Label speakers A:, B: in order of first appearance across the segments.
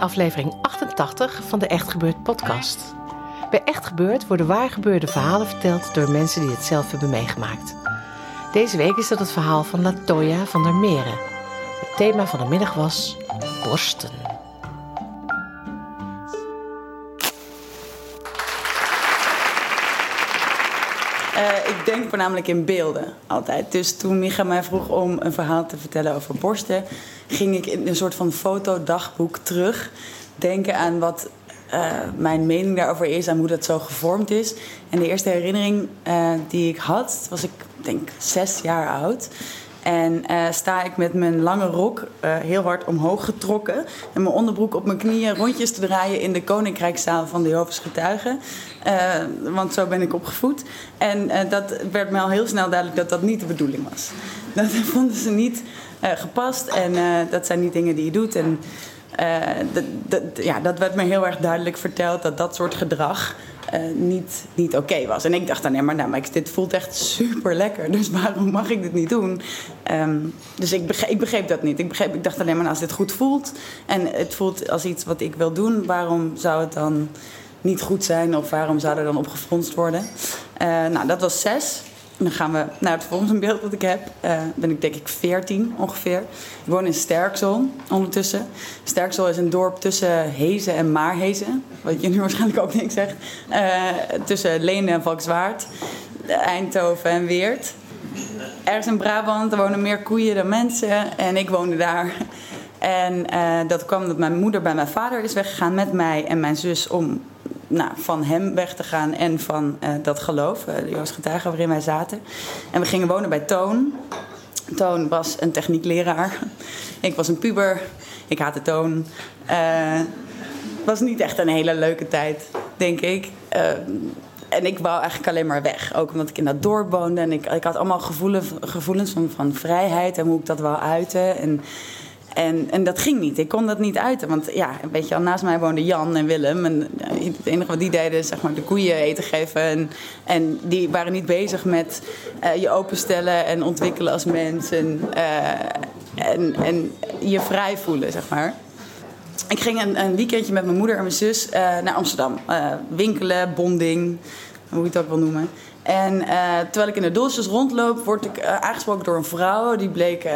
A: aflevering 88 van de Echt Gebeurd podcast. Bij Echt Gebeurd worden waargebeurde verhalen verteld door mensen die het zelf hebben meegemaakt. Deze week is dat het verhaal van Latoya van der Meren. Het thema van de middag was borsten.
B: Eh, ik denk voornamelijk in beelden altijd. Dus toen Micha mij vroeg om een verhaal te vertellen over borsten, ging ik in een soort van fotodagboek terug. Denken aan wat eh, mijn mening daarover is en hoe dat zo gevormd is. En de eerste herinnering eh, die ik had, was ik denk zes jaar oud. En eh, sta ik met mijn lange rok heel hard omhoog getrokken. En mijn onderbroek op mijn knieën rondjes te draaien in de Koninkrijkszaal van de Jehovah's Getuigen. Want zo ben ik opgevoed. En dat werd mij al heel snel duidelijk dat dat niet de bedoeling was. Dat vonden ze niet gepast en dat zijn niet dingen die je doet. En dat, dat, ja, dat werd me heel erg duidelijk verteld dat dat soort gedrag niet, niet oké was. En ik dacht dan, nee, maar, nou, maar dit voelt echt super lekker. Dus waarom mag ik dit niet doen? Um, dus ik begreep, ik begreep, dat niet. Ik, begreep, ik dacht alleen maar, nou, als dit goed voelt en het voelt als iets wat ik wil doen, waarom zou het dan niet goed zijn of waarom zou er dan opgefronst worden? Nou, dat was zes. Dan gaan we naar het volgende beeld dat ik heb. Uh, ben ik denk ik 14 ongeveer. Ik woon in Sterksel ondertussen. Sterksel is een dorp tussen Hezen en Maarhezen. Wat je nu waarschijnlijk ook niks zegt. Uh, tussen Leende en Valkswaard. Eindhoven en Weert. Ergens in Brabant, er wonen meer koeien dan mensen. En ik woonde daar. En uh, dat kwam dat mijn moeder bij mijn vader is weggegaan met mij en mijn zus om nou, van hem weg te gaan en van uh, dat geloof, uh, de Joods getuige waarin wij zaten. En we gingen wonen bij Toon. Toon was een techniekleraar. Ik was een puber. Ik haatte Toon. Het was niet echt een hele leuke tijd, denk ik. en ik wou eigenlijk alleen maar weg. Ook omdat ik in dat dorp woonde. En ik, ik had allemaal gevoelens, gevoelens van, van vrijheid en hoe ik dat wou uiten. En, en, en dat ging niet. Ik kon dat niet uiten. Want ja, weet je, naast mij woonden Jan en Willem. En het enige wat die deden, is zeg maar de koeien eten geven. En, en die waren niet bezig met uh, je openstellen en ontwikkelen als mens. En, uh, en, en je vrij voelen, zeg maar. Ik ging een, een weekendje met mijn moeder en mijn zus naar Amsterdam. winkelen, bonding, hoe je het ook wil noemen. En uh, terwijl ik in de doosjes rondloop, word ik uh, aangesproken door een vrouw. Die bleek uh,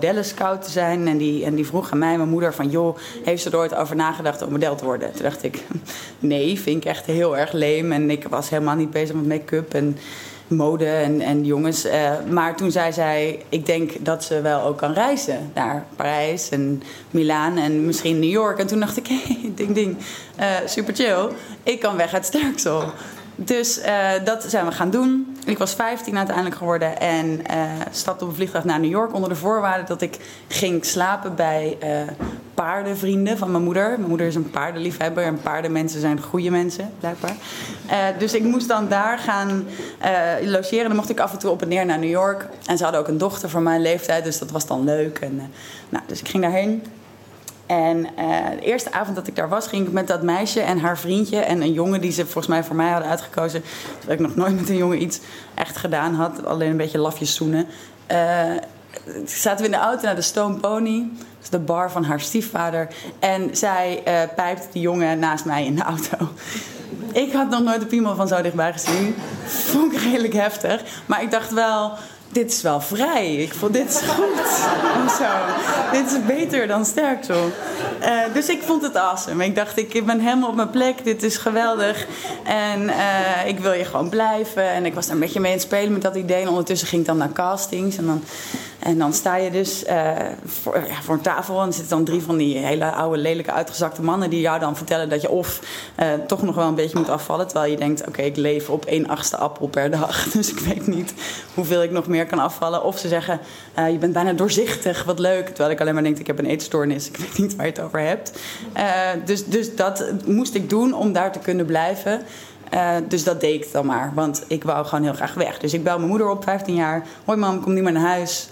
B: ja, te zijn. En die, en die vroeg aan mij, mijn moeder, van... joh, heeft ze er ooit over nagedacht om model te worden? Toen dacht ik, nee, vind ik echt heel erg leem. En ik was helemaal niet bezig met make-up en mode en, en jongens. maar toen zei zij, ik denk dat ze wel ook kan reizen. Naar Parijs en Milaan en misschien New York. En toen dacht ik, hey, ding ding, super chill. Ik kan weg uit Sterksel. Dus uh, dat zijn we gaan doen. Ik was 15 uiteindelijk geworden en uh, stapte op een vliegtuig naar New York onder de voorwaarde dat ik ging slapen bij uh, paardenvrienden van mijn moeder. Mijn moeder is een paardenliefhebber en paardenmensen zijn goede mensen, blijkbaar. dus ik moest dan daar gaan logeren. Dan mocht ik af en toe op en neer naar New York. En ze hadden ook een dochter van mijn leeftijd, dus dat was dan leuk. En, nou, dus ik ging daarheen. En uh, de eerste avond dat ik daar was, ging ik met dat meisje en haar vriendje en een jongen die ze volgens mij voor mij hadden uitgekozen. Terwijl ik nog nooit met een jongen iets echt gedaan had, alleen een beetje lafjes zoenen. Uh, zaten we in de auto naar de Stone Pony, dus de bar van haar stiefvader. En zij uh, pijpt die jongen naast mij in de auto. Ik had nog nooit de piemel van zo dichtbij gezien. Vond ik redelijk heftig. Maar ik dacht wel, dit is wel vrij. Ik vond dit is goed. Of zo. Dit is beter dan sterk zo. Eh, dus ik vond het awesome. Ik dacht, ik ben helemaal op mijn plek. Dit is geweldig. En eh, ik wil hier gewoon blijven. En ik was daar een beetje mee aan het spelen met dat idee. En ondertussen ging ik dan naar castings. En dan, en dan sta je dus eh, voor, ja, voor een tafel. En zitten dan drie van die hele oude, lelijke, uitgezakte mannen... die jou dan vertellen dat je of toch nog wel een beetje moet afvallen... terwijl je denkt, oké, ik leef op één achtste appel per dag. Dus ik weet niet hoeveel ik nog meer kan afvallen. Of ze zeggen, je bent bijna doorzichtig, wat leuk. Terwijl ik alleen maar denk, ik heb een eetstoornis. Ik weet niet waar je het over hebt. Dus, dus dat moest ik doen om daar te kunnen blijven. Dus dat deed ik dan maar. Want ik wou gewoon heel graag weg. Dus ik bel mijn moeder op, 15 jaar. Hoi mam, kom niet meer naar huis.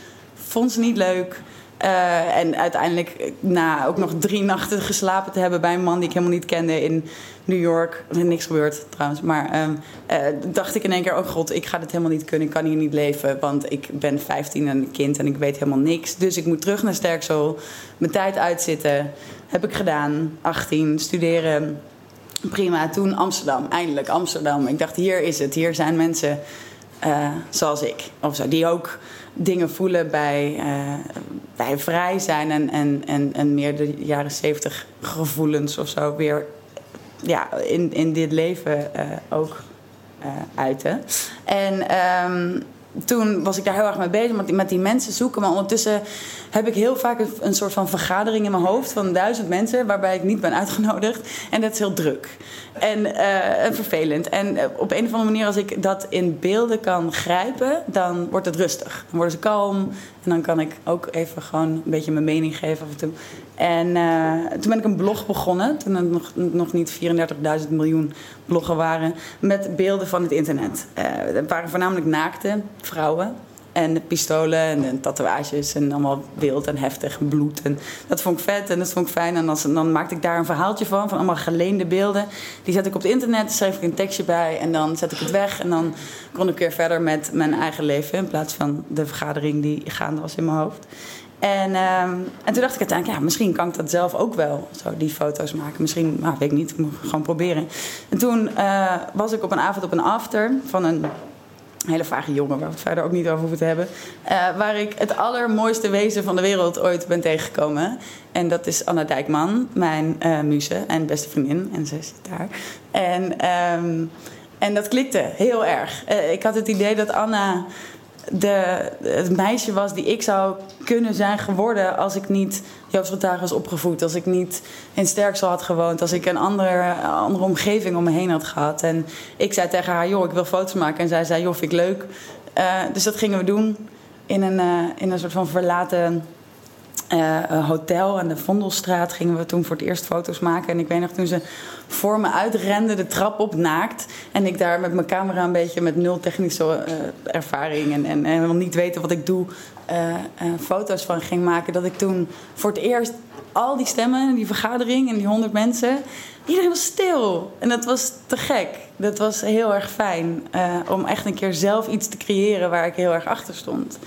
B: Vond ze niet leuk. Uh, en uiteindelijk, na ook nog drie nachten geslapen te hebben bij een man die ik helemaal niet kende in New York. Er is niks gebeurd trouwens. Maar um, uh, dacht ik in één keer: oh god, ik ga dit helemaal niet kunnen. Ik kan hier niet leven. Want ik ben 15 en een kind en ik weet helemaal niks. Dus ik moet terug naar Sterksel. Mijn tijd uitzitten. Heb ik gedaan. 18, studeren. Prima. Toen Amsterdam. Eindelijk Amsterdam. Ik dacht: hier is het. Hier zijn mensen uh, zoals ik. Of zo. Die ook dingen voelen bij, uh, bij vrij zijn en, en, en, en meer de jaren zeventig gevoelens of zo weer ja, in, in dit leven uh, ook uiten. En um, toen was ik daar heel erg mee bezig met die, met die mensen zoeken. Maar ondertussen heb ik heel vaak een, soort van vergadering in mijn hoofd van duizend mensen waarbij ik niet ben uitgenodigd. En dat is heel druk en, en vervelend. En uh, op een of andere manier, als ik dat in beelden kan grijpen, dan wordt het rustig. Dan worden ze kalm en dan kan ik ook even gewoon een beetje mijn mening geven af en toe. En uh, toen ben ik een blog begonnen, toen er nog, nog niet 34.000 miljoen bloggen waren, met beelden van het internet. het waren voornamelijk naakte vrouwen en pistolen en, tatoeages en allemaal wild en heftig en bloed. En dat vond ik vet en dat vond ik fijn. En dan maakte ik daar een verhaaltje van, van allemaal geleende beelden. Die zet ik op het internet, schreef ik een tekstje bij en dan zet ik het weg. En dan kon ik weer verder met mijn eigen leven in plaats van de vergadering die gaande was in mijn hoofd. En, um, en toen dacht ik uiteindelijk, ja, misschien kan ik dat zelf ook wel, zo die foto's maken. Misschien, nou, weet ik niet, ik moet gewoon proberen. En toen uh, was ik op een avond op een after van een hele vage jongen, waar we het verder ook niet over hoeven te hebben. Uh, waar ik het allermooiste wezen van de wereld ooit ben tegengekomen. En dat is Anna Dijkman, mijn uh, muze en beste vriendin. En ze zit daar. En, um, en dat klikte heel erg. Uh, ik had het idee dat Anna de, het meisje was die ik zou kunnen zijn geworden als ik niet Joost was opgevoed. Als ik niet in Sterksel had gewoond. Als ik een andere, andere omgeving om me heen had gehad. En ik zei tegen haar, joh, ik wil foto's maken. En zij zei, joh, vind ik leuk. Uh, dus dat gingen we doen in een, uh, in een soort van verlaten uh, hotel aan de Vondelstraat gingen we toen voor het eerst foto's maken. En ik weet nog toen ze voor me uitrende de trap op naakt. En ik daar met mijn camera een beetje met nul technische uh, ervaring en, en, en niet weten wat ik doe, uh, foto's van ging maken. Dat ik toen voor het eerst al die stemmen, die vergadering en die honderd mensen, iedereen was stil. En dat was te gek. Dat was heel erg fijn om echt een keer zelf iets te creëren waar ik heel erg achter stond.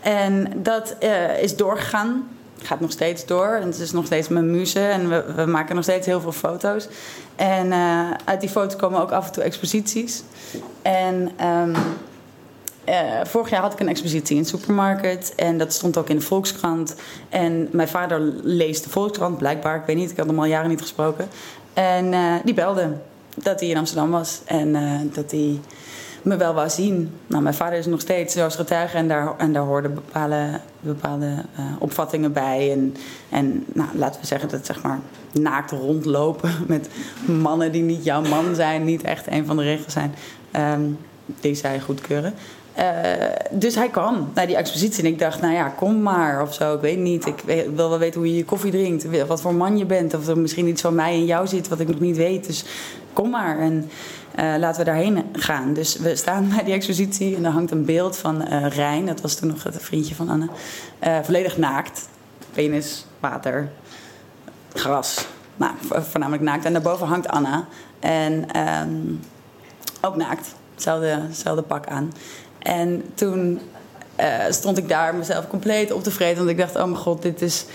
B: En dat is doorgegaan gaat nog steeds door. En het is nog steeds mijn muze. En we, we maken nog steeds heel veel foto's. En uh, uit die foto's komen ook af en toe exposities. En um, uh, vorig jaar had ik een expositie in de supermarkt. En dat stond ook in de Volkskrant. En mijn vader leest de Volkskrant, blijkbaar. Ik weet niet, ik had hem al jaren niet gesproken. En uh, die belde dat hij in Amsterdam was. En dat hij me wel wou zien. Nou, mijn vader is nog steeds zoals getuige en daar, en daar hoorden bepaalde, bepaalde uh, opvattingen bij. En, en nou, laten we zeggen dat zeg maar naakt rondlopen met mannen die niet jouw man zijn, niet echt een van de regels zijn, um, die zij goedkeuren. Uh, dus hij kwam naar die expositie en ik dacht, nou ja, kom maar of zo. Ik weet niet. Ik wil wel weten hoe je je koffie drinkt, wat voor man je bent. Of er misschien iets van mij in jou zit wat ik nog niet weet. Dus kom maar. En uh, laten we daarheen gaan. Dus we staan bij die expositie en er hangt een beeld van uh, Rijn. Dat was toen nog het vriendje van Anne. Volledig naakt. Penis, water, gras. Nou, voornamelijk naakt. En daarboven hangt Anna. En um, ook naakt. Hetzelfde pak aan. En toen stond ik daar mezelf compleet op te vreten. Want ik dacht, oh mijn god, dit is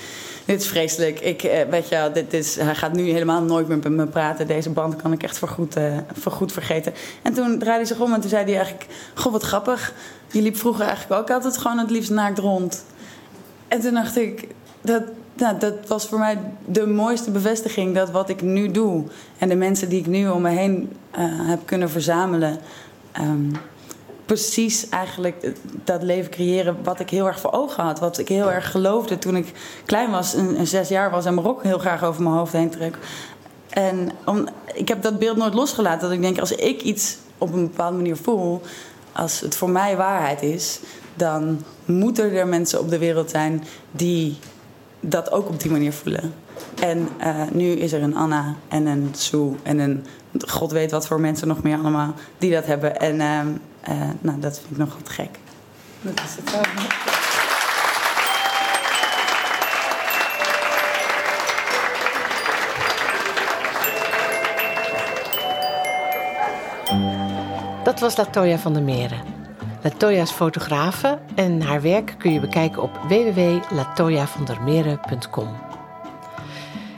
B: dit is vreselijk. Ik, eh, weet je, dit is, hij gaat nu helemaal nooit meer met me praten. Deze band kan ik echt voorgoed, uh, voorgoed vergeten. En toen draaide hij zich om en toen zei hij eigenlijk... Goh, wat grappig. Je liep vroeger eigenlijk ook altijd gewoon het liefst naakt rond. En toen dacht ik... Dat, nou, dat was voor mij de mooiste bevestiging dat wat ik nu doe en de mensen die ik nu om me heen eh, heb kunnen verzamelen, ehm, precies eigenlijk dat leven creëren wat ik heel erg voor ogen had. Wat ik heel erg geloofde toen ik klein was en, zes jaar was en mijn rok heel graag over mijn hoofd heen trek. En om, ik heb dat beeld nooit losgelaten. Dat ik denk, als ik iets op een bepaalde manier voel, als het voor mij waarheid is, dan moeten er mensen op de wereld zijn die dat ook op die manier voelen. En uh, nu is er een Anna en een Sue en een god weet wat voor mensen nog meer allemaal die dat hebben. En uh, uh, nou, dat vind ik nog wat gek. Dat is het.
A: Dat was Latoya van der Meren. Latoya is fotografe en haar werk kun je bekijken op www.latoyavandermeren.com.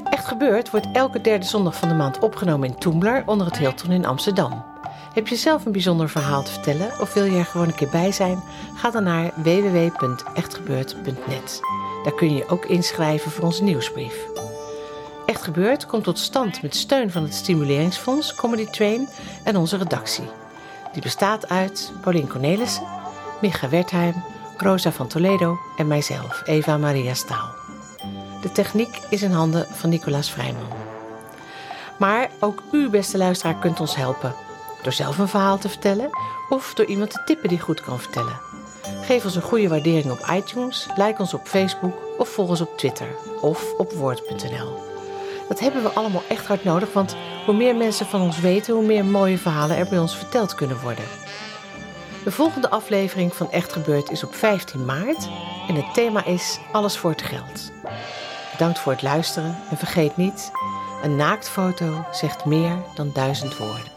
A: Echt gebeurd wordt elke derde zondag van de maand opgenomen in Toemler onder het Hilton in Amsterdam. Heb je zelf een bijzonder verhaal te vertellen of wil je er gewoon een keer bij zijn? Ga dan naar www.echtgebeurd.net. Daar kun je je ook inschrijven voor onze nieuwsbrief. Echt gebeurd komt tot stand met steun van het Stimuleringsfonds Comedy Train en onze redactie. Die bestaat uit Paulien Cornelissen, Micha Wertheim, Rosa van Toledo en mijzelf, Eva Maria Staal. De techniek is in handen van Nicolaas Vrijman. Maar ook u, beste luisteraar, kunt ons helpen. Door zelf een verhaal te vertellen of door iemand te tippen die goed kan vertellen. Geef ons een goede waardering op iTunes, like ons op Facebook of volg ons op Twitter of op woord.nl. Dat hebben we allemaal echt hard nodig, want hoe meer mensen van ons weten, hoe meer mooie verhalen er bij ons verteld kunnen worden. De volgende aflevering van Echt Gebeurd is op 15 maart en het thema is Alles voor het geld. Bedankt voor het luisteren en vergeet niet, een naaktfoto zegt meer dan duizend woorden.